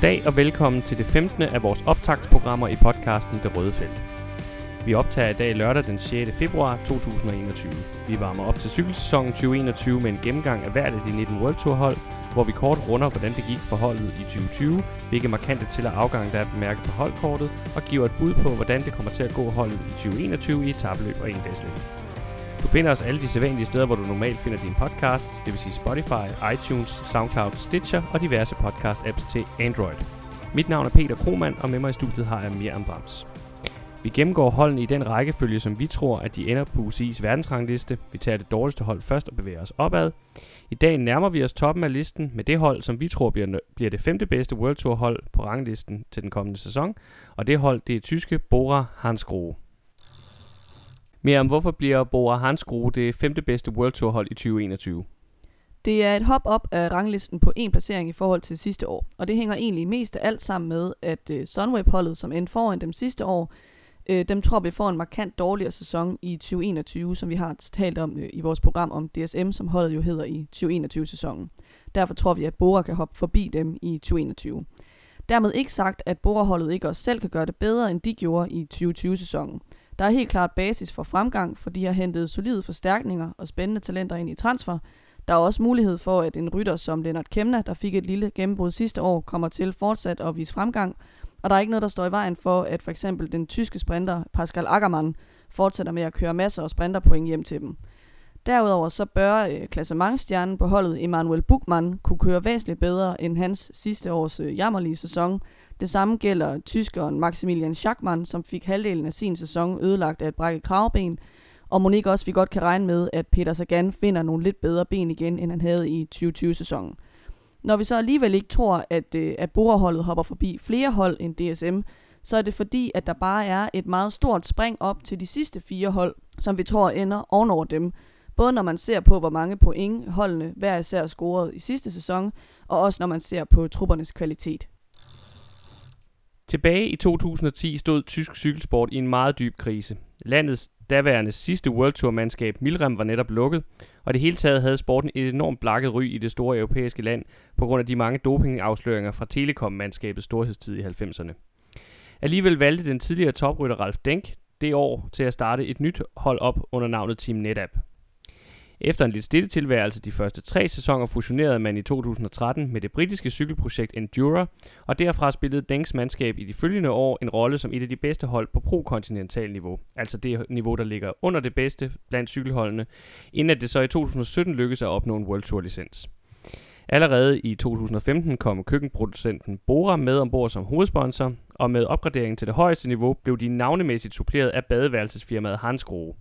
Goddag og velkommen til det 15. af vores optagtsprogrammer i podcasten Det Røde Felt. Vi optager i dag lørdag den 6. februar 2021. Vi varmer op til cykelsæsonen 2021 med en gennemgang af hvert af de 19 World Tour hold, hvor vi kort runder, hvordan det gik for holdet i 2020, hvilke markante til- og afgang der er bemærket på holdkortet, og giver et bud på, hvordan det kommer til at gå holdet i 2021 i etabløb og endagsløb. Du finder os alle de sædvanlige steder, hvor du normalt finder din podcast, det vil sige Spotify, iTunes, SoundCloud, Stitcher og diverse podcast-apps til Android. Mit navn er Peter Kromand, og med mig i studiet har jeg Miriam Brams. Vi gennemgår holdene i den rækkefølge, som vi tror, at de ender på UCI's verdensrangliste. Vi tager det dårligste hold først og bevæger os opad. I dag nærmer vi os toppen af listen med det hold, som vi tror bliver, bliver det femte bedste World Tour hold på ranglisten til den kommende sæson. Og det hold, det er tyske Bora Hansgrohe. Mere om hvorfor bliver Bora Hansgrohe det femte bedste World Tour hold i 2021? Det er et hop op af ranglisten på en placering i forhold til sidste år, og det hænger egentlig mest af alt sammen med, at øh, Sunweb-holdet, som endte foran dem sidste år, øh, dem tror vi får en markant dårligere sæson i 2021, som vi har talt om øh, i vores program om DSM, som holdet jo hedder i 2021-sæsonen. Derfor tror vi, at Bora kan hoppe forbi dem i 2021. Dermed ikke sagt, at Bora-holdet ikke også selv kan gøre det bedre, end de gjorde i 2020-sæsonen. Der er helt klart basis for fremgang, for de har hentet solide forstærkninger og spændende talenter ind i transfer. Der er også mulighed for, at en rytter som Lennart Kemna, der fik et lille gennembrud sidste år, kommer til fortsat at vise fremgang. Og der er ikke noget, der står i vejen for, at for eksempel den tyske sprinter Pascal Ackermann fortsætter med at køre masser af sprinterpoint hjem til dem. Derudover så bør øh, klassementstjernen på holdet Emanuel Buchmann kunne køre væsentligt bedre end hans sidste års øh, jammerlige sæson. Det samme gælder tyskeren Maximilian Schachmann, som fik halvdelen af sin sæson ødelagt af et brækket kravben. Og Monique også vi godt kan regne med, at Peter Sagan finder nogle lidt bedre ben igen, end han havde i 2020-sæsonen. Når vi så alligevel ikke tror, at, øh, at borerholdet hopper forbi flere hold end DSM, så er det fordi, at der bare er et meget stort spring op til de sidste fire hold, som vi tror ender ovenover dem. Både når man ser på, hvor mange point holdene hver især scorede i sidste sæson, og også når man ser på truppernes kvalitet. Tilbage i 2010 stod tysk cykelsport i en meget dyb krise. Landets daværende sidste World Tour-mandskab Milrem var netop lukket, og det hele taget havde sporten et enormt blakket ry i det store europæiske land på grund af de mange dopingafsløringer fra Telekom-mandskabets storhedstid i 90'erne. Alligevel valgte den tidligere toprytter Ralf Denk det år til at starte et nyt hold op under navnet Team NetApp. Efter en lidt stille tilværelse de første tre sæsoner fusionerede man i 2013 med det britiske cykelprojekt Endura, og derfra spillede Dengs mandskab i de følgende år en rolle som et af de bedste hold på pro-kontinental niveau, altså det niveau, der ligger under det bedste blandt cykelholdene, inden at det så i 2017 lykkedes at opnå en World Tour licens. Allerede i 2015 kom køkkenproducenten Bora med ombord som hovedsponsor, og med opgraderingen til det højeste niveau blev de navnemæssigt suppleret af badeværelsesfirmaet Hansgrohe.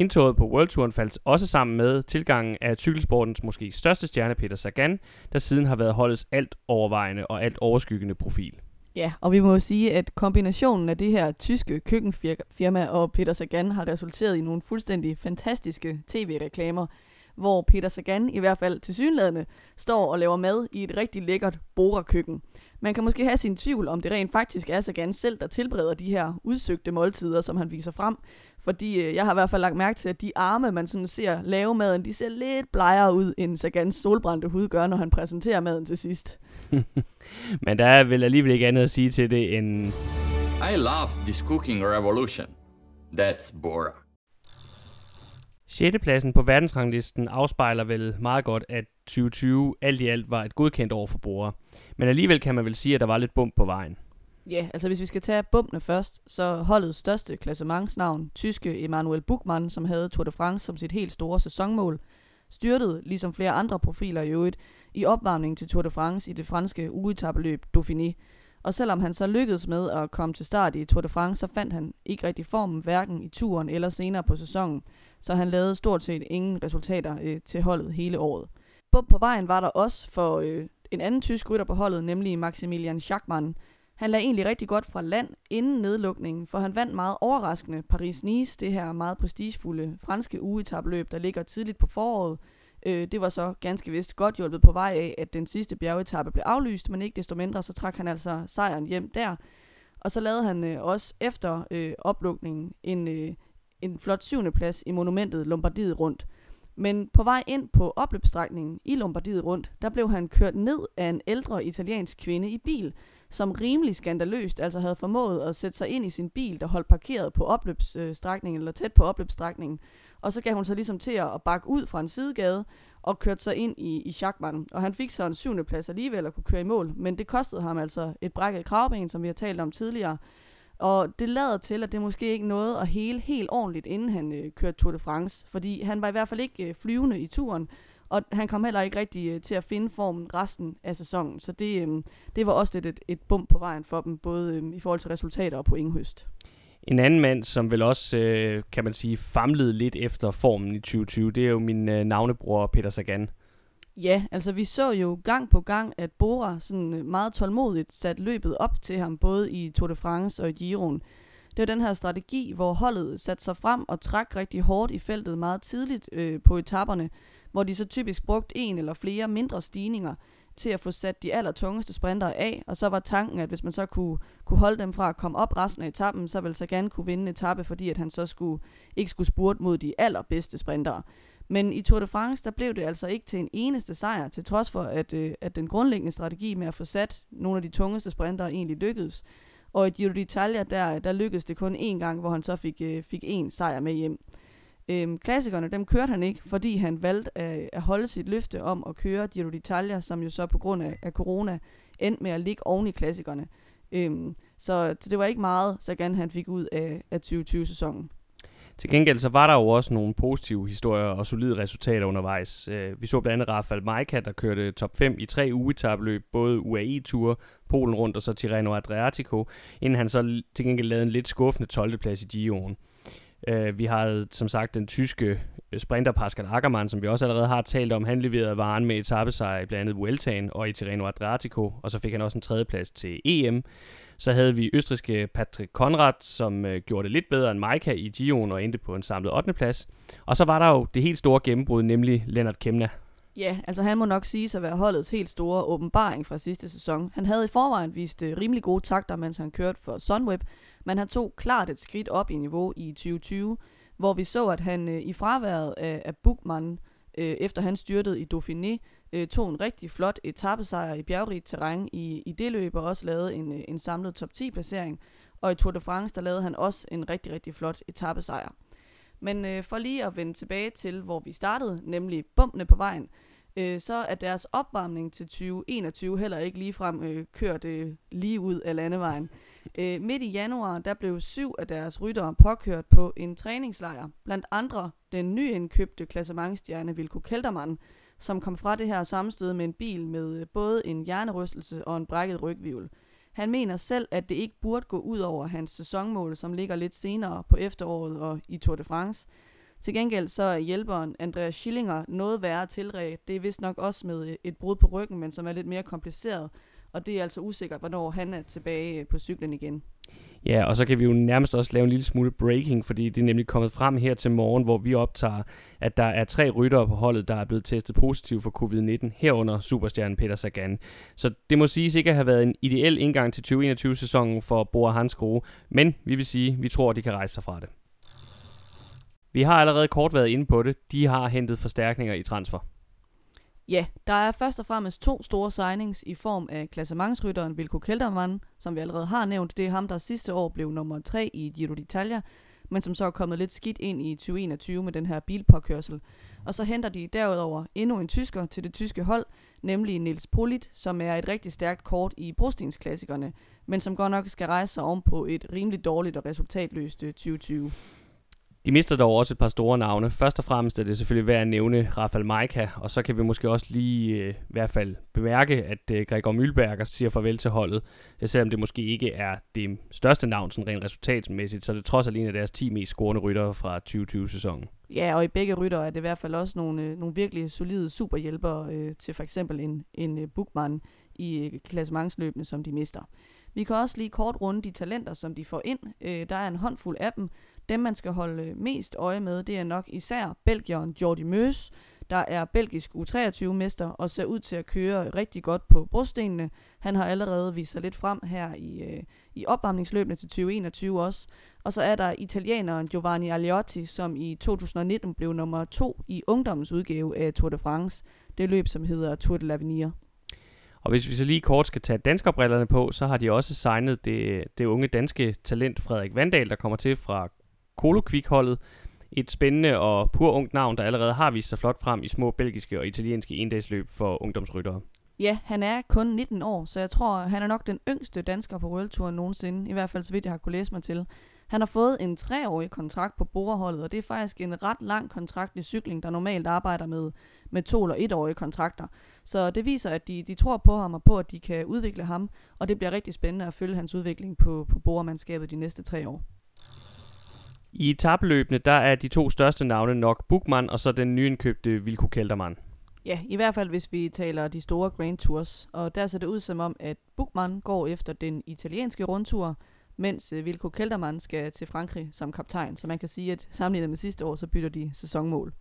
Indtoget på World Touren faldt også sammen med tilgangen af cykelsportens måske største stjerne Peter Sagan, der siden har været holdets alt overvejende og alt overskyggende profil. Ja, og vi må jo sige, at kombinationen af det her tyske køkkenfirma og Peter Sagan har resulteret i nogle fuldstændig fantastiske tv-reklamer, hvor Peter Sagan i hvert fald til synlædende står og laver mad i et rigtig lækkert borerkøkken. køkken man kan måske have sin tvivl om det rent faktisk er Sagan selv, der tilbereder de her udsøgte måltider, som han viser frem. Fordi øh, jeg har i hvert fald lagt mærke til, at de arme, man sådan ser lave maden, de ser lidt blegere ud, end Sagans solbrændte hud gør, når han præsenterer maden til sidst. Men der er vel alligevel ikke andet at sige til det end... I love this cooking revolution. That's Bora. 6. pladsen på verdensranglisten afspejler vel meget godt, at 2020 alt i alt var et godkendt år for Bora. Men alligevel kan man vel sige, at der var lidt bump på vejen. Ja, altså hvis vi skal tage bumpene først, så holdets største klassementsnavn, tyske Emanuel Buchmann, som havde Tour de France som sit helt store sæsonmål, styrtede, ligesom flere andre profiler i øvrigt, i opvarmningen til Tour de France i det franske ugetabeløb Dauphiné. Og selvom han så lykkedes med at komme til start i Tour de France, så fandt han ikke rigtig formen hverken i turen eller senere på sæsonen, så han lavede stort set ingen resultater øh, til holdet hele året. Bump på vejen var der også for øh, en anden tysk rytter på holdet, nemlig Maximilian Schachmann, han lagde egentlig rigtig godt fra land inden nedlukningen, for han vandt meget overraskende Paris-Nice, det her meget prestigefulde franske ugetabløb, der ligger tidligt på foråret. Øh, det var så ganske vist godt hjulpet på vej af, at den sidste bjergetappe blev aflyst, men ikke desto mindre, så trak han altså sejren hjem der. Og så lavede han øh, også efter øh, oplukningen en, øh, en flot syvende plads i monumentet Lombardiet rundt. Men på vej ind på opløbsstrækningen i Lombardiet rundt, der blev han kørt ned af en ældre italiensk kvinde i bil, som rimelig skandaløst altså havde formået at sætte sig ind i sin bil, der holdt parkeret på opløbsstrækningen, eller tæt på opløbsstrækningen. Og så gav hun sig ligesom til at bakke ud fra en sidegade, og kørte sig ind i, i Schachmann. Og han fik så en syvende plads alligevel at kunne køre i mål, men det kostede ham altså et brækket kravben, som vi har talt om tidligere. Og det lader til, at det måske ikke nåede at hele helt ordentligt, inden han øh, kørte Tour de France. Fordi han var i hvert fald ikke øh, flyvende i turen, og han kom heller ikke rigtig øh, til at finde formen resten af sæsonen. Så det, øh, det var også lidt et, et bump på vejen for dem, både øh, i forhold til resultater og pointhøst. En anden mand, som vel også, øh, kan man sige, famlede lidt efter formen i 2020, det er jo min øh, navnebror Peter Sagan. Ja, altså vi så jo gang på gang, at Bora sådan øh, meget tålmodigt satte løbet op til ham, både i Tour de France og i Giroen. Det var den her strategi, hvor holdet satte sig frem og trak rigtig hårdt i feltet meget tidligt øh, på etaperne, hvor de så typisk brugte en eller flere mindre stigninger til at få sat de allertungeste sprintere af, og så var tanken, at hvis man så kunne, kunne holde dem fra at komme op resten af etappen, så ville Sagan kunne vinde en etape, fordi at han så skulle, ikke skulle spurte mod de allerbedste sprintere. Men i Tour de France, der blev det altså ikke til en eneste sejr, til trods for, at, øh, at den grundlæggende strategi med at få sat nogle af de tungeste sprintere egentlig lykkedes. Og i Giro d'Italia, der, der lykkedes det kun én gang, hvor han så fik, øh, fik én sejr med hjem. Øhm, klassikerne, dem kørte han ikke, fordi han valgte at, at holde sit løfte om at køre Giro d'Italia, som jo så på grund af, af corona endte med at ligge oven i klassikerne. Øhm, så, så det var ikke meget, så gerne han fik ud af, af 2020-sæsonen. Til gengæld så var der jo også nogle positive historier og solide resultater undervejs. Øh, vi så blandt andet Rafael Majka, der kørte top 5 i tre ugetabløb, både UAE-ture, Polen rundt og så Tirreno Adriatico, inden han så til gengæld lavede en lidt skuffende 12. plads i Gio'en. Øh, vi har som sagt den tyske øh, sprinter Pascal Ackermann, som vi også allerede har talt om. Han leverede varen med etappesejr i blandt andet Vueltaen og i Tirreno Adriatico, og så fik han også en tredjeplads til EM. Så havde vi østriske Patrick Konrad, som øh, gjorde det lidt bedre end Maika i Gion og endte på en samlet 8. plads. Og så var der jo det helt store gennembrud, nemlig Lennart Kemna. Ja, altså han må nok sige at være holdets helt store åbenbaring fra sidste sæson. Han havde i forvejen vist øh, rimelig gode takter, mens han kørte for Sunweb, men han tog klart et skridt op i niveau i 2020, hvor vi så, at han øh, i fraværet af, af Bukman, øh, efter han styrtede i Dauphiné, øh, tog en rigtig flot etappesejr i bjergrigt terræn i, i det løb, og også lavede en, øh, en samlet top 10 placering. Og i Tour de France, der lavede han også en rigtig, rigtig flot etappesejr. Men øh, for lige at vende tilbage til, hvor vi startede, nemlig bumpene på vejen, øh, så er deres opvarmning til 2021 heller ikke ligefrem øh, kørt øh, lige ud af landevejen. Øh, midt i januar, der blev syv af deres ryttere påkørt på en træningslejr. Blandt andre den nyindkøbte klassementstjerne Vilko Keltermann, som kom fra det her sammenstød med en bil med øh, både en hjernerystelse og en brækket rygvivl. Han mener selv, at det ikke burde gå ud over hans sæsonmål, som ligger lidt senere på efteråret og i Tour de France. Til gengæld så er hjælperen Andreas Schillinger noget værre tilrædt. Det er vist nok også med øh, et brud på ryggen, men som er lidt mere kompliceret. Og det er altså usikkert, hvornår han er tilbage øh, på cyklen igen. Ja, og så kan vi jo nærmest også lave en lille smule breaking, fordi det er nemlig kommet frem her til morgen, hvor vi optager, at der er tre ryttere på holdet, der er blevet testet positiv for covid-19, herunder superstjernen Peter Sagan. Så det må siges ikke at have været en ideel indgang til 2021-sæsonen for Bora Hansgrohe, men vi vil sige, at vi tror, at de kan rejse sig fra det. Vi har allerede kort været inde på det. De har hentet forstærkninger i transfer. Ja, der er først og fremmest to store signings i form af klassementsrytteren Vilko Keltermann, som vi allerede har nævnt. Det er ham, der sidste år blev nummer 3 i Giro d'Italia, men som så er kommet lidt skidt ind i 2021 med den her bilpåkørsel. Og så henter de derudover endnu en tysker til det tyske hold, nemlig Nils Polit, som er et rigtig stærkt kort i brostensklassikerne, men som godt nok skal rejse sig om på et rimelig dårligt og resultatløst øh, 2020. De mister dog også et par store navne. Først og fremmest er det selvfølgelig værd at nævne Rafael Majka, og så kan vi måske også lige øh, i hvert fald bemærke, at øh, Gregor Mühlberger siger farvel til holdet. Øh, selvom det måske ikke er det største navn, sådan rent resultatmæssigt, så er det trods alt en af deres 10 mest scorende ryttere fra 2020-sæsonen. Ja, og i begge rytter er det i hvert fald også nogle, øh, nogle virkelig solide superhjælpere øh, til for eksempel en, en øh, bookman i øh, klassementsløbene, som de mister. Vi kan også lige kort runde de talenter, som de får ind. Øh, der er en håndfuld af dem, dem, man skal holde mest øje med, det er nok især Belgieren Jordi Møs, der er belgisk U23-mester og ser ud til at køre rigtig godt på brostenene. Han har allerede vist sig lidt frem her i, øh, i opvarmningsløbene til 2021 også. Og så er der italieneren Giovanni Aliotti, som i 2019 blev nummer to i ungdommens udgave af Tour de France. Det løb, som hedder Tour de l'Avenir. Og hvis vi så lige kort skal tage danskerbrillerne på, så har de også signet det, det unge danske talent Frederik Vandal, der kommer til fra Kolokvikholdet, Et spændende og pur ungt navn, der allerede har vist sig flot frem i små belgiske og italienske endagsløb for ungdomsryttere. Ja, han er kun 19 år, så jeg tror, han er nok den yngste dansker på World nogensinde, i hvert fald så vidt jeg har kunne læse mig til. Han har fået en treårig kontrakt på borerholdet, og det er faktisk en ret lang kontrakt i cykling, der normalt arbejder med, med to eller etårige kontrakter. Så det viser, at de, de tror på ham og på, at de kan udvikle ham, og det bliver rigtig spændende at følge hans udvikling på, på borermandskabet de næste tre år. I etabløbene, der er de to største navne nok Bukman og så den nyindkøbte Vilko Keltermann. Ja, i hvert fald hvis vi taler de store Grand Tours. Og der ser det ud som om, at Bukman går efter den italienske rundtur, mens uh, Vilko Keltermann skal til Frankrig som kaptajn. Så man kan sige, at sammenlignet med sidste år, så bytter de sæsonmål.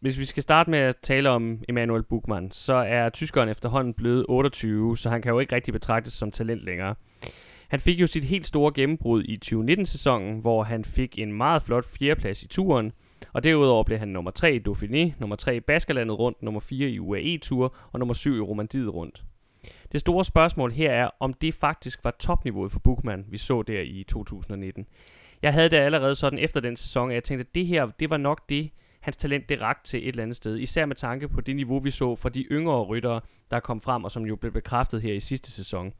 Hvis vi skal starte med at tale om Emanuel Bukman, så er tyskeren efterhånden blevet 28, så han kan jo ikke rigtig betragtes som talent længere. Han fik jo sit helt store gennembrud i 2019-sæsonen, hvor han fik en meget flot fjerdeplads i turen, og derudover blev han nummer 3 i Dauphiné, nummer 3 i Baskerlandet rundt, nummer 4 i UAE-tur og nummer 7 i Romandiet rundt. Det store spørgsmål her er, om det faktisk var topniveauet for Bukman, vi så der i 2019. Jeg havde det allerede sådan efter den sæson, at jeg tænkte, at det her, det var nok det, hans talent det rakte til et eller andet sted. Især med tanke på det niveau, vi så fra de yngre ryttere, der kom frem, og som jo blev bekræftet her i sidste sæson.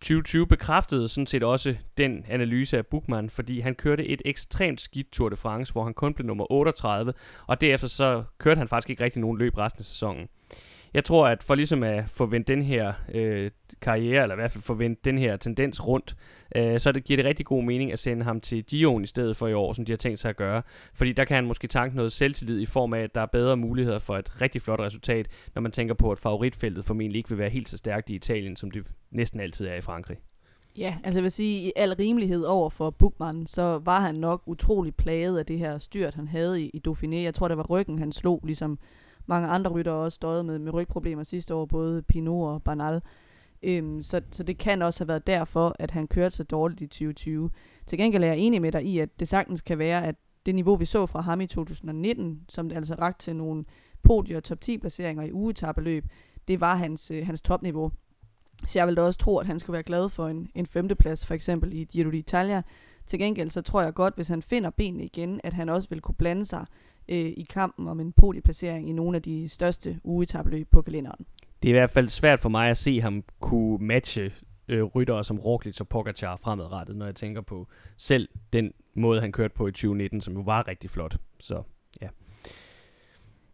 2020 bekræftede sådan set også den analyse af Bukman, fordi han kørte et ekstremt skidt Tour de France, hvor han kun blev nummer 38, og derefter så kørte han faktisk ikke rigtig nogen løb resten af sæsonen. Jeg tror, at for ligesom at få vendt den her øh, karriere, eller i hvert fald få vendt den her tendens rundt, øh, så det giver det rigtig god mening at sende ham til Dion i stedet for i år, som de har tænkt sig at gøre. Fordi der kan han måske tanke noget selvtillid i form af, at der er bedre muligheder for et rigtig flot resultat, når man tænker på, at favoritfeltet formentlig ikke vil være helt så stærkt i Italien, som det næsten altid er i Frankrig. Ja, altså jeg vil sige, i al rimelighed over for Bukman, så var han nok utrolig plaget af det her styrt, han havde i, i Dauphiné. Jeg tror, det var ryggen, han slog, ligesom mange andre rytter også støjet med, med rygproblemer sidste år, både Pinot og Bernal. Øhm, så, så det kan også have været derfor, at han kørte så dårligt i 2020. Til gengæld er jeg enig med dig i, at det sagtens kan være, at det niveau, vi så fra ham i 2019, som det altså rakt til nogle podier og top 10 placeringer i ugetabeløb, det var hans, øh, hans topniveau. Så jeg vil da også tro, at han skulle være glad for en, en femteplads, for eksempel i Giro d'Italia. Til gengæld så tror jeg godt, hvis han finder benene igen, at han også vil kunne blande sig øh, i kampen om en podieplacering i nogle af de største ugetabeløb på kalenderen. Det er i hvert fald svært for mig at se ham kunne matche øh, ryttere som Roglic og Pogacar fremadrettet, når jeg tænker på selv den måde, han kørte på i 2019, som jo var rigtig flot. Så ja.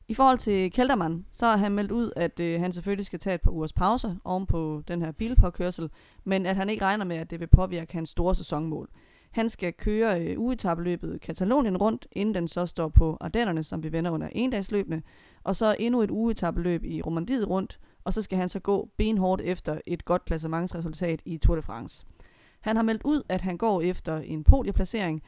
I forhold til Keltermann, så har han meldt ud, at øh, han selvfølgelig skal tage et par ugers pause oven på den her bilpåkørsel, men at han ikke regner med, at det vil påvirke hans store sæsonmål. Han skal køre øh, ugetabeløbet Katalonien rundt, inden den så står på Ardennerne, som vi vender under endagsløbene, og så endnu et ugetabeløb i Romandiet rundt, og så skal han så gå benhårdt efter et godt klassementsresultat i Tour de France. Han har meldt ud, at han går efter en podieplacering.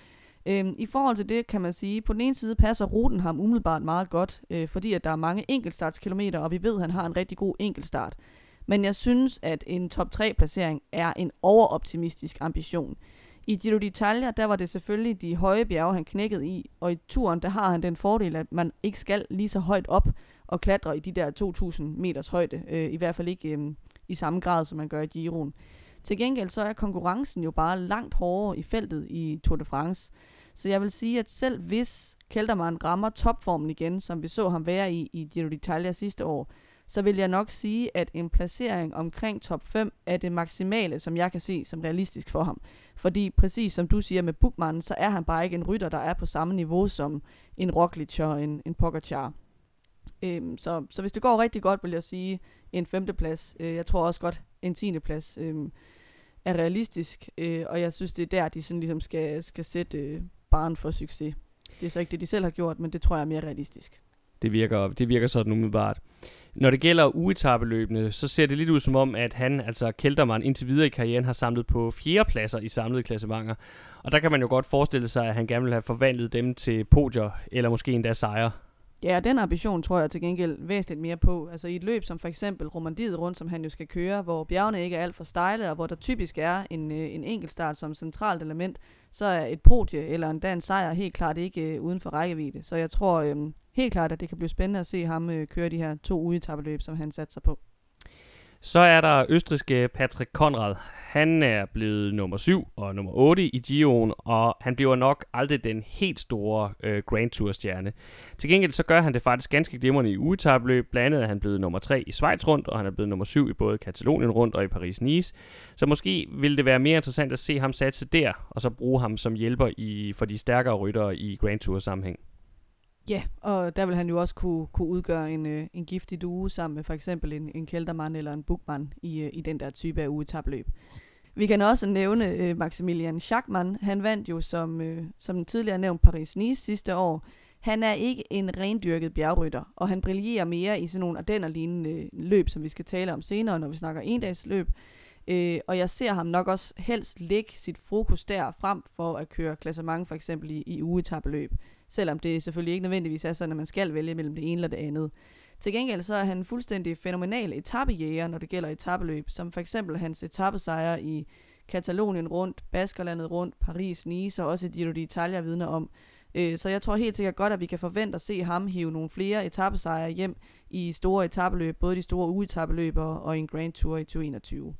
Øhm, I forhold til det kan man sige, på den ene side passer ruten ham umiddelbart meget godt, øh, fordi at der er mange enkeltstartskilometer, og vi ved, at han har en rigtig god enkeltstart. Men jeg synes, at en top 3 placering er en overoptimistisk ambition. I Giro d'Italia, der var det selvfølgelig de høje bjerge, han knækkede i, og i turen, der har han den fordel, at man ikke skal lige så højt op og klatre i de der 2.000 meters højde, øh, i hvert fald ikke øh, i samme grad, som man gør i Giroen. Til gengæld så er konkurrencen jo bare langt hårdere i feltet i Tour de France. Så jeg vil sige, at selv hvis Keltermann rammer topformen igen, som vi så ham være i i Giro d'Italia sidste år, så vil jeg nok sige, at en placering omkring top 5 er det maksimale, som jeg kan se som realistisk for ham. Fordi præcis som du siger med Bukman, så er han bare ikke en rytter, der er på samme niveau som en Roglic og en, en Pogacar. Øhm, så, så hvis det går rigtig godt, vil jeg sige en femteplads. Øh, jeg tror også godt, en tiendeplads øh, er realistisk. Øh, og jeg synes, det er der, de sådan ligesom skal, skal sætte øh, barn for succes. Det er så ikke det, de selv har gjort, men det tror jeg er mere realistisk. Det virker, det virker sådan umiddelbart. Når det gælder uetabeløbene, så ser det lidt ud som om, at han, altså Keltermann, indtil videre i karrieren har samlet på fjerde pladser i samlede klassementer. Og der kan man jo godt forestille sig, at han gerne vil have forvandlet dem til podier, eller måske endda sejre. Ja, og den ambition tror jeg til gengæld væsentligt mere på. Altså i et løb som for eksempel Romandiet rundt, som han jo skal køre, hvor bjergene ikke er alt for stejle, og hvor der typisk er en, øh, en enkeltstart som centralt element, så er et podie eller en dansk sejr helt klart ikke øh, uden for rækkevidde. Så jeg tror øh, helt klart, at det kan blive spændende at se ham øh, køre de her to ugetabeløb, som han satser på. Så er der østriske Patrick Konrad. Han er blevet nummer 7 og nummer 8 i Gio'en, og han bliver nok aldrig den helt store øh, Grand Tour-stjerne. Til gengæld så gør han det faktisk ganske glimrende i ugetabløb. Blandt andet er han blevet nummer 3 i Schweiz rundt, og han er blevet nummer 7 i både Katalonien rundt og i Paris-Nice. Så måske ville det være mere interessant at se ham satse der, og så bruge ham som hjælper i, for de stærkere ryttere i Grand Tour-sammenhæng. Ja, og der vil han jo også kunne, kunne udgøre en, øh, en giftig duo sammen med for eksempel en, en kældermand eller en bukmand i, øh, i den der type af ugetabløb. Vi kan også nævne øh, Maximilian Schachmann. Han vandt jo som, øh, som tidligere nævnt Paris-Nice sidste år. Han er ikke en rendyrket bjergrytter, og han brillerer mere i sådan nogle ardenner-lignende øh, løb, som vi skal tale om senere, når vi snakker endagsløb. Øh, og jeg ser ham nok også helst lægge sit fokus der frem for at køre klassement for eksempel i, i ugetabeløb. Selvom det selvfølgelig ikke nødvendigvis er sådan, at man skal vælge mellem det ene eller det andet. Til gengæld så er han fuldstændig fænomenal etappejæger, når det gælder etappeløb, som for eksempel hans etappesejre i Katalonien rundt, Baskerlandet rundt, Paris, Nice og også Giro d'Italia vidner om. Øh, så jeg tror helt sikkert godt, at vi kan forvente at se ham hive nogle flere etappesejre hjem i store etappeløb, både de store uetappeløb og en Grand Tour i 2021.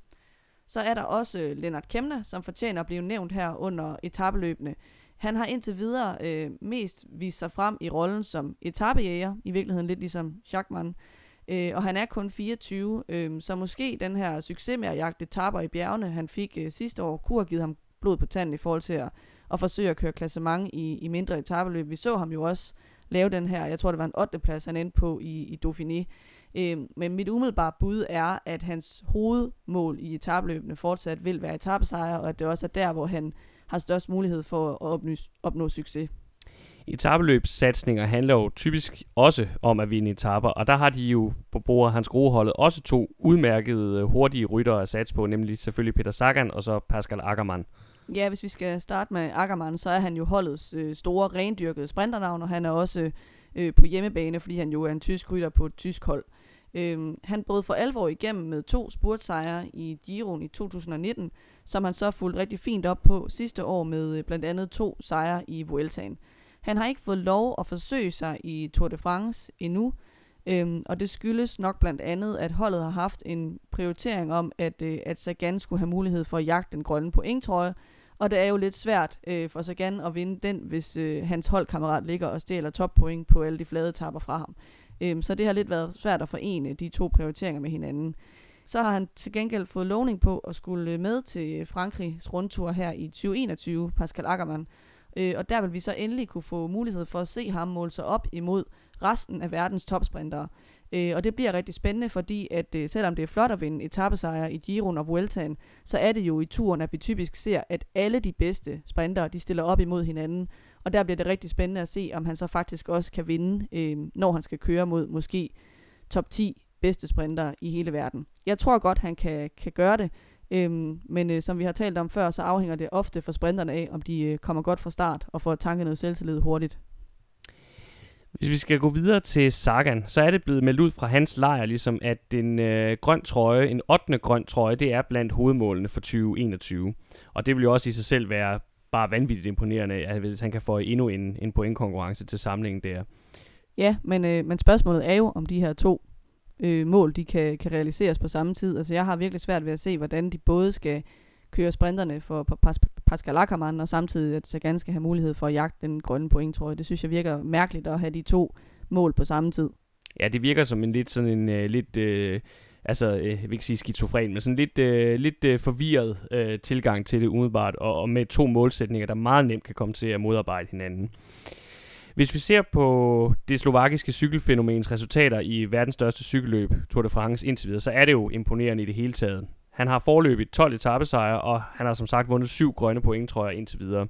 Så er der også øh, Lennart Kemner, som fortjener at blive nævnt her under etappeløbene. Han har indtil videre øh, mest vist sig frem i rollen som etappejæger, i virkeligheden lidt ligesom Schachmann. Øh, og han er kun 24, øh, så måske den her succes med at jagte etapper i bjergene, han fik øh, sidste år, kunne have givet ham blod på tanden i forhold til at, at forsøge at køre klassement i, i mindre etabeløb. Vi så ham jo også lave den her, jeg tror det var en 8. plads, han endte på i, i Dauphiné. Øh, men mit umiddelbare bud er, at hans hovedmål i etabløbene fortsat vil være etappesejre, og at det også er der, hvor han har størst mulighed for at opnå, opnå succes. Etabeløbssatsninger handler jo typisk også om at vinde etaper, og der har de jo på bordet hans groholdet også to udmærkede hurtige ryttere at satse på, nemlig selvfølgelig Peter Sagan og så Pascal Ackermann. Ja, hvis vi skal starte med Ackermann, så er han jo holdets øh, store rendyrkede sprinternavn, og han er også øh, på hjemmebane, fordi han jo er en tysk rytter på et tysk hold. Øh, han brød for alvor igennem med to spurtsejre i Giroen i 2019, som han så fulgte rigtig fint op på sidste år med øh, blandt andet to sejre i Vueltaen. Han har ikke fået lov at forsøge sig i Tour de France endnu, øhm, og det skyldes nok blandt andet, at holdet har haft en prioritering om, at, øh, at Sagan skulle have mulighed for at jagte den grønne pointtrøje, og det er jo lidt svært øh, for Sagan at vinde den, hvis øh, hans holdkammerat ligger og stjæler toppoint på alle de flade tapper fra ham. Øhm, så det har lidt været svært at forene de to prioriteringer med hinanden. Så har han til gengæld fået lovning på at skulle øh, med til Frankrigs rundtur her i 2021, Pascal Ackermann. Øh, og der vil vi så endelig kunne få mulighed for at se ham måle sig op imod resten af verdens topsprintere. Øh, og det bliver rigtig spændende, fordi at øh, selvom det er flot at vinde etappesejre i Giroen og Vueltaen, så er det jo i turen, at vi typisk ser, at alle de bedste sprintere, de stiller op imod hinanden. Og der bliver det rigtig spændende at se, om han så faktisk også kan vinde, øh, når han skal køre mod måske top 10 bedste sprinter i hele verden. Jeg tror godt, han kan, kan gøre det, øhm, men øh, som vi har talt om før, så afhænger det ofte for sprinterne af, om de øh, kommer godt fra start og får tanket noget selvtillid hurtigt. Hvis vi skal gå videre til Sagan, så er det blevet meldt ud fra hans lejr, ligesom at en øh, grøn trøje, en 8. grøn trøje, det er blandt hovedmålene for 2021. Og det vil jo også i sig selv være bare vanvittigt imponerende, at hvis han kan få endnu en, en pointkonkurrence til samlingen der. Ja, men, øh, men spørgsmålet er jo, om de her to øh, mål, de kan, kan realiseres på samme tid. Altså jeg har virkelig svært ved at se, hvordan de både skal køre sprinterne for Pas Pascal Ackermann, og samtidig at Sagan skal have mulighed for at jagte den grønne point, tror jeg. Det synes jeg virker mærkeligt at have de to mål på samme tid. Ja, det virker som en lidt sådan en uh, lidt... Uh altså, øh, jeg vil ikke sige skizofren, men sådan lidt, øh, lidt øh, forvirret øh, tilgang til det umiddelbart, og, og med to målsætninger, der meget nemt kan komme til at modarbejde hinanden. Hvis vi ser på det slovakiske cykelfænomens resultater i verdens største cykelløb, Tour de France indtil videre, så er det jo imponerende i det hele taget. Han har forløbet 12 etappesejre, og han har som sagt vundet syv grønne point, tror jeg, indtil videre.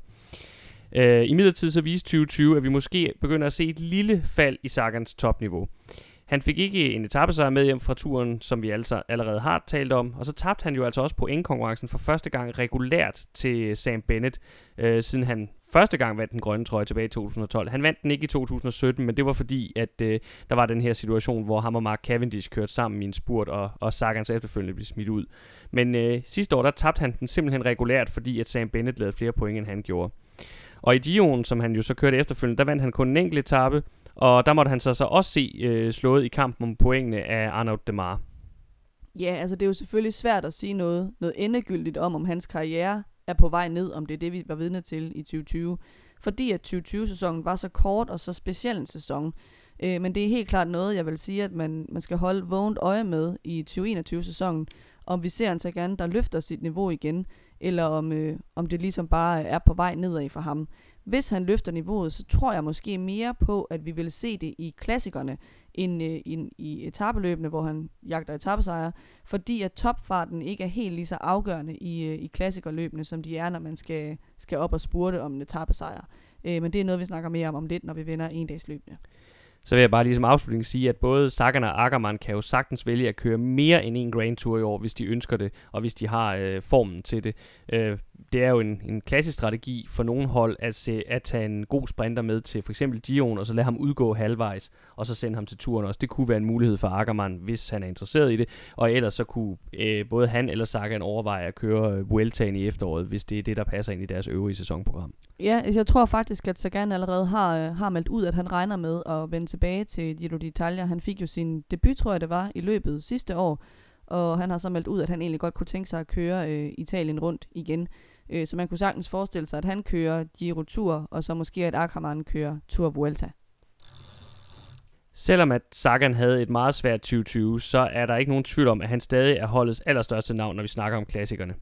Øh, I midlertid så viste 2020, at vi måske begynder at se et lille fald i Sagans topniveau. Han fik ikke en etappesejr med hjem fra turen, som vi altså allerede har talt om, og så tabte han jo altså også pointkonkurrencen for første gang regulært til Sam Bennett, øh, siden han første gang vandt den grønne trøje tilbage i 2012. Han vandt den ikke i 2017, men det var fordi, at øh, der var den her situation, hvor ham og Mark Cavendish kørte sammen i en spurt, og, og Sagan så efterfølgende blev smidt ud. Men øh, sidste år, der tabte han den simpelthen regulært, fordi at Sam Bennett lavede flere point, end han gjorde. Og i Dion, som han jo så kørte efterfølgende, der vandt han kun en enkelt etape, og der måtte han så, så også se øh, slået i kampen om pointene af Arnaud Demar. Ja, altså det er jo selvfølgelig svært at sige noget, noget endegyldigt om, om hans karriere er på vej ned, om det er det, vi var vidne til i 2020. Fordi at 2020-sæsonen var så kort og så speciel en sæson. Øh, men det er helt klart noget, jeg vil sige, at man, man skal holde vågent øje med i 2021-sæsonen, om vi ser en Sagan, der løfter sit niveau igen, eller om, øh, om det ligesom bare er på vej nedad for ham. Hvis han løfter niveauet, så tror jeg måske mere på, at vi vil se det i klassikerne, end, øh, end i etabeløbene, hvor han jagter etabesejre, fordi at topfarten ikke er helt lige så afgørende i, øh, i klassikerløbene, som de er, når man skal, skal op og spurte om en etabesejr. Øh, men det er noget, vi snakker mere om om lidt, når vi vender en dags løbende. Så vil jeg bare ligesom afslutning sige, at både Sagan og Ackermann kan jo sagtens vælge at køre mere end en Grand Tour i år, hvis de ønsker det, og hvis de har øh, formen til det. Øh, det er jo en, en klassisk strategi for nogle hold at, se, at tage en god sprinter med til for eksempel Dion, og så lade ham udgå halvvejs, og så sende ham til turen også. Det kunne være en mulighed for Ackermann, hvis han er interesseret i det, og ellers så kunne øh, både han eller Sagan overveje at køre øh, Vueltaen i efteråret, hvis det er det, der passer ind i deres øvrige sæsonprogram. Ja, altså, jeg tror faktisk, at Sagan allerede har, øh, har meldt ud, at han regner med at vende tilbage til Giro d'Italia. Han fik jo sin debut, tror jeg det var, i løbet sidste år, og han har så meldt ud, at han egentlig godt kunne tænke sig at køre øh, Italien rundt igen. Øh, så man kunne sagtens forestille sig, at han kører Giro Tour, og så måske at Ackermann kører Tour Vuelta. Selvom at Sagan havde et meget svært 2020, så er der ikke nogen tvivl om, at han stadig er holdets allerstørste navn, når vi snakker om klassikerne.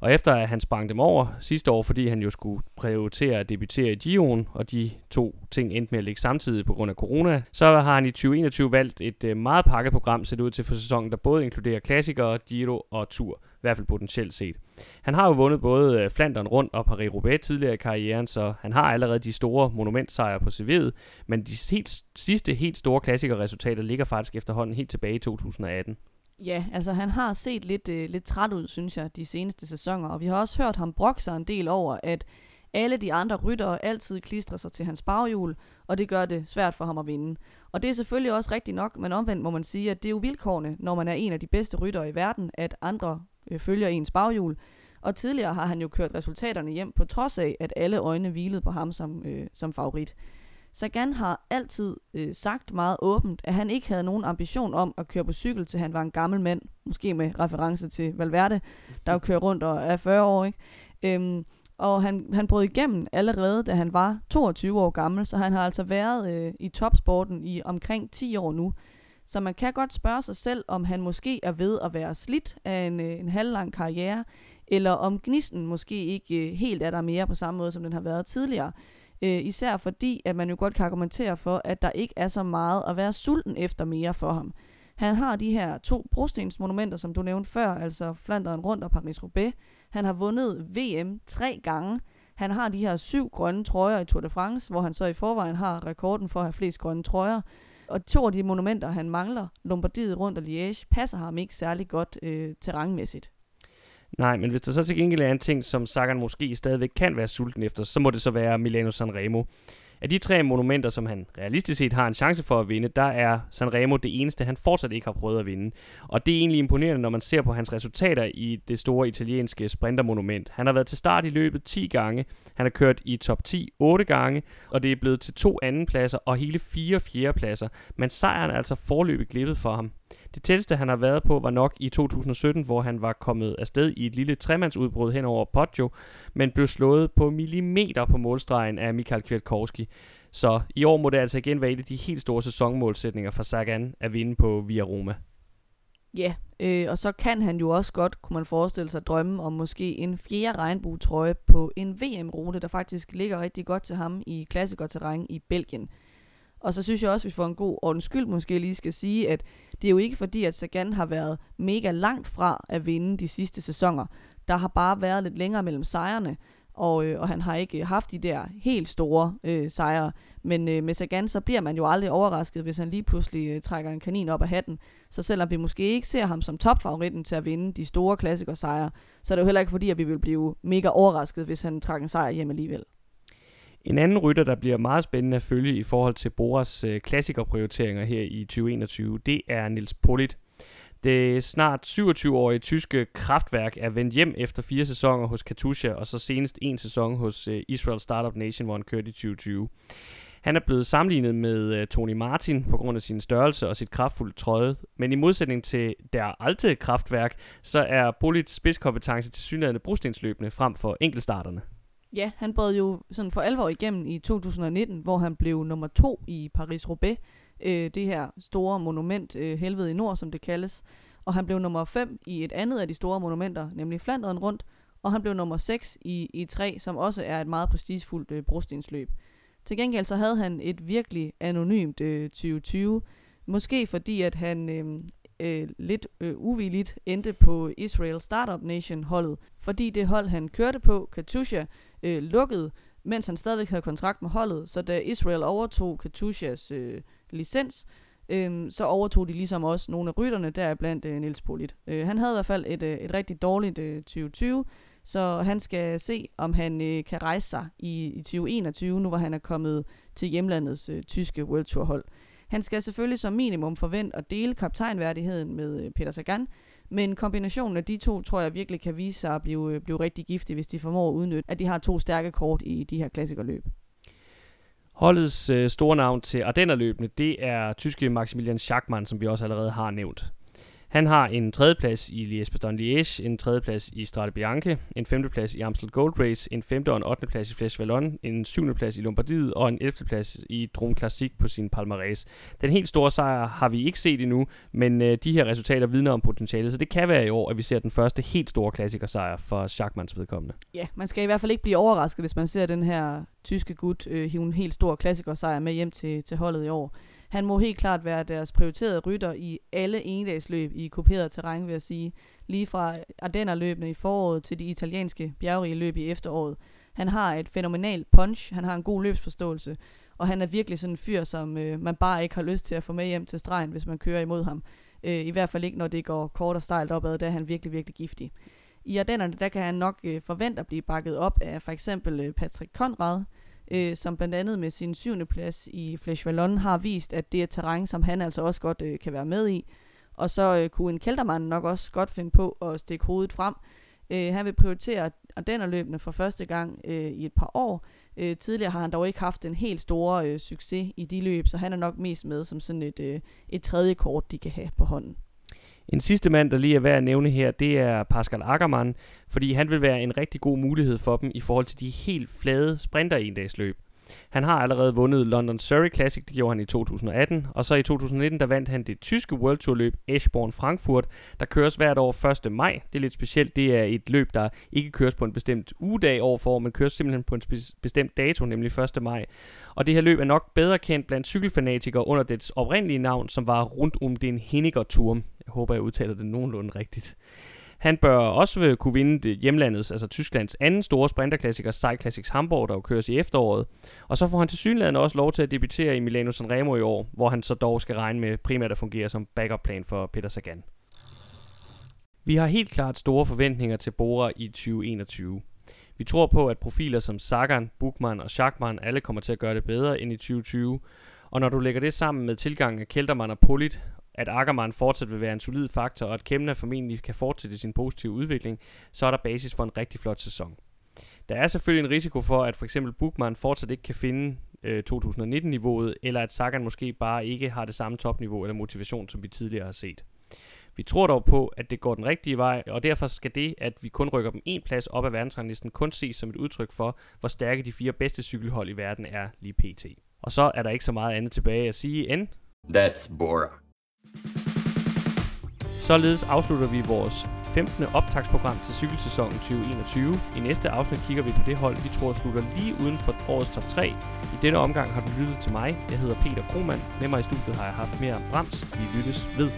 Og efter at han sprang dem over sidste år, fordi han jo skulle prioritere at debutere i Giroen, og de to ting endte med at ligge samtidig på grund af corona, så har han i 2021 valgt et øh, meget pakket program set ud til for sæsonen, der både inkluderer klassikere, Giro og Tour, i hvert fald potentielt set. Han har jo vundet både øh, Flandern rundt og Paris-Roubaix tidligere i karrieren, så han har allerede de store monumentsejre på CV'et, men de helt, sidste helt store klassikerresultater ligger faktisk efterhånden helt tilbage i 2018. Ja, altså han har set lidt, øh, lidt træt ud, synes jeg, de seneste sæsoner, og vi har også hørt ham brokke sig en del over, at alle de andre ryttere altid klistrer sig til hans baghjul, og det gør det svært for ham at vinde. Og det er selvfølgelig også rigtigt nok, men omvendt må man sige, at det er jo vilkårene, når man er en af de bedste ryttere i verden, at andre øh, følger ens baghjul. Og tidligere har han jo kørt resultaterne hjem, på trods af, at alle øjne hvilede på ham som, øh, som favorit. Sagan har altid øh, sagt meget åbent, at han ikke havde nogen ambition om at køre på cykel, til han var en gammel mand, måske med reference til Valverde, der jo kører rundt og er 40 år. Ikke? Øhm, og han, han brød igennem allerede, da han var 22 år gammel, så han har altså været øh, i topsporten i omkring 10 år nu. Så man kan godt spørge sig selv, om han måske er ved at være slidt af en, øh, en halvlang karriere, eller om gnisten måske ikke øh, helt er der mere på samme måde, som den har været tidligere. Øh, især fordi, at man jo godt kan argumentere for, at der ikke er så meget at være sulten efter mere for ham. Han har de her to brostensmonumenter, som du nævnte før, altså Flanderen rundt og Paris-Roubaix. Han har vundet VM tre gange. Han har de her syv grønne trøjer i Tour de France, hvor han så i forvejen har rekorden for at have flest grønne trøjer. Og to af de monumenter, han mangler, Lombardiet rundt og Liège, passer ham ikke særlig godt øh, terrænmæssigt. Nej, men hvis der så til gengæld er en ting, som Sagan måske stadigvæk kan være sulten efter, så må det så være Milano Sanremo. Af de tre monumenter, som han realistisk set har en chance for at vinde, der er Sanremo det eneste, han fortsat ikke har prøvet at vinde. Og det er egentlig imponerende, når man ser på hans resultater i det store italienske sprintermonument. Han har været til start i løbet 10 gange, han har kørt i top 10 8 gange, og det er blevet til to andenpladser og hele fire fjerdepladser. Men sejren er altså forløbet glippet for ham. Det tætteste, han har været på, var nok i 2017, hvor han var kommet afsted i et lille tremandsudbrud hen over Poggio, men blev slået på millimeter på målstregen af Michael Kwiatkowski. Så i år må det altså igen være et af de helt store sæsonmålsætninger for Sagan at vinde på Via Roma. Ja, øh, og så kan han jo også godt, kunne man forestille sig, drømme om måske en fjerde regnbuetrøje på en VM-rute, der faktisk ligger rigtig godt til ham i klassikerterræn i Belgien. Og så synes jeg også, at vi får en god ordens skyld måske lige skal sige, at det er jo ikke fordi, at Sagan har været mega langt fra at vinde de sidste sæsoner. Der har bare været lidt længere mellem sejrene, og, øh, og han har ikke haft de der helt store øh, sejre. Men øh, med Sagan, så bliver man jo aldrig overrasket, hvis han lige pludselig øh, trækker en kanin op af hatten. Så selvom vi måske ikke ser ham som topfavoritten til at vinde de store klassikersejre, så er det jo heller ikke fordi, at vi vil blive mega overrasket, hvis han trækker en sejr hjem alligevel. En anden rytter, der bliver meget spændende at følge i forhold til Boras øh, klassikerprioriteringer her i 2021, det er Nils Polit. Det snart 27-årige tyske kraftværk er vendt hjem efter fire sæsoner hos Katusha, og så senest en sæson hos øh, Israel Startup Nation, hvor han kørte i 2020. Han er blevet sammenlignet med øh, Tony Martin på grund af sin størrelse og sit kraftfulde trøje, men i modsætning til der alte kraftværk, så er Polits spidskompetence til synligheden brostensløbende frem for enkeltstarterne. Ja, han brød jo sådan for alvor igennem i 2019, hvor han blev nummer to i Paris-Roubaix, øh, det her store monument, øh, Helvede i Nord, som det kaldes. Og han blev nummer 5 i et andet af de store monumenter, nemlig Flanderen rundt, og han blev nummer 6 i, e i 3, som også er et meget prestigefuldt øh, brostensløb. Til gengæld så havde han et virkelig anonymt øh, 2020, måske fordi at han øh, øh, lidt øh, uvilligt endte på Israel Startup Nation holdet, fordi det hold han kørte på, Katusha, øh, lukkede, mens han stadigvæk havde kontrakt med holdet, så da Israel overtog Katushas øh, licens, øh, så overtog de ligesom også nogle af rytterne, deriblandt øh, Niels Polit. Øh, han havde i hvert fald et, øh, et rigtig dårligt øh, 2020, så han skal se, om han øh, kan rejse sig i, i 2021, nu hvor han er kommet til hjemlandets øh, tyske World Tour hold. Han skal selvfølgelig som minimum forvente at dele kaptajnværdigheden med øh, Peter Sagan, men kombinationen af de to, tror jeg virkelig kan vise sig at blive, øh, blive rigtig giftig, hvis de formår at udnytte, at de har to stærke kort i de her klassikerløb. Holdets øh, store navn til Ardennerløbene, det er tyske Maximilian Schachmann, som vi også allerede har nævnt. Han har en tredjeplads i Liège-Bastogne-Liège, en tredjeplads i Strade Bianche, en femteplads i Amstel Gold Race, en femte og en ottendeplads i Flesh Vallon, en syvendeplads i Lombardiet og en elfte plads i Drone Classic på sin palmarès. Den helt store sejr har vi ikke set endnu, men øh, de her resultater vidner om potentiale, så det kan være i år, at vi ser den første helt store klassikersejr for Schachmanns vedkommende. Ja, man skal i hvert fald ikke blive overrasket, hvis man ser den her tyske gut øh, hive en helt stor klassikersejr med hjem til, til holdet i år. Han må helt klart være deres prioriterede rytter i alle endagsløb i kuperet terræn, vil jeg sige. Lige fra Ardennerløbene i foråret til de italienske bjergrige løb i efteråret. Han har et fænomenalt punch, han har en god løbsforståelse, og han er virkelig sådan en fyr, som øh, man bare ikke har lyst til at få med hjem til stregen, hvis man kører imod ham. Øh, I hvert fald ikke, når det går kort og stejlt opad, der er han virkelig, virkelig giftig. I Ardennerne, der kan han nok øh, forvente at blive bakket op af for eksempel øh, Patrick Conrad, øh, som blandt andet med sin syvende plads i Flesh Vallon har vist, at det er terræn, som han altså også godt øh, kan være med i. Og så øh, kunne en kældermand nok også godt finde på at stikke hovedet frem. Øh, han vil prioritere Ardennerløbene for første gang øh, i et par år. Øh, tidligere har han dog ikke haft en helt stor øh, succes i de løb, så han er nok mest med som sådan et, øh, et tredje kort, de kan have på hånden. En sidste mand, der lige er værd at nævne her, det er Pascal Ackermann, fordi han vil være en rigtig god mulighed for dem i forhold til de helt flade sprinter endagsløb. Han har allerede vundet London Surrey Classic, det gjorde han i 2018, og så i 2019, der vandt han det tyske World Tour løb Eschborn Frankfurt, der køres hvert år 1. maj. Det er lidt specielt, det er et løb, der ikke køres på en bestemt ugedag år for år, men køres simpelthen på en bestemt dato, nemlig 1. maj. Og det her løb er nok bedre kendt blandt cykelfanatikere under dets oprindelige navn, som var rundt om den Henniger Turm. Jeg håber, jeg udtaler det nogenlunde rigtigt. Han bør også øh, kunne vinde det hjemlandets, altså Tysklands anden store sprinterklassiker, Cyclassics Hamburg, der jo køres i efteråret. Og så får han til synligheden også lov til at debutere i Milano Sanremo i år, hvor han så dog skal regne med primært at fungere som backup plan for Peter Sagan. Vi har helt klart store forventninger til Bora i 2021. Vi tror på, at profiler som Sagan, Bukman og Schachmann alle kommer til at gøre det bedre end i 2020. Og når du lægger det sammen med tilgangen af Keltermann og Polit, at Ackermann fortsat vil være en solid faktor, og at Kemna formentlig kan fortsætte sin positive udvikling, så er der basis for en rigtig flot sæson. Der er selvfølgelig en risiko for, at for eksempel Bukman fortsat ikke kan finde øh, 2019-niveauet, eller at Sagan måske bare ikke har det samme topniveau eller motivation, som vi tidligere har set. Vi tror dog på, at det går den rigtige vej, og derfor skal det, at vi kun rykker dem en plads op ad verdensranglisten, kun ses som et udtryk for, hvor stærke de fire bedste cykelhold i verden er lige pt. Og så er der ikke så meget andet tilbage at sige end... That's Bora. Således afslutter vi vores 15. optagsprogram til cykelsæsonen 2021. I næste afsnit kigger vi på det hold, vi tror slutter lige uden for årets top 3. I denne omgang har du lyttet til mig. Jeg hedder Peter Krohmann. Med mig i studiet har jeg haft mere Brams. Vi lyttes ved.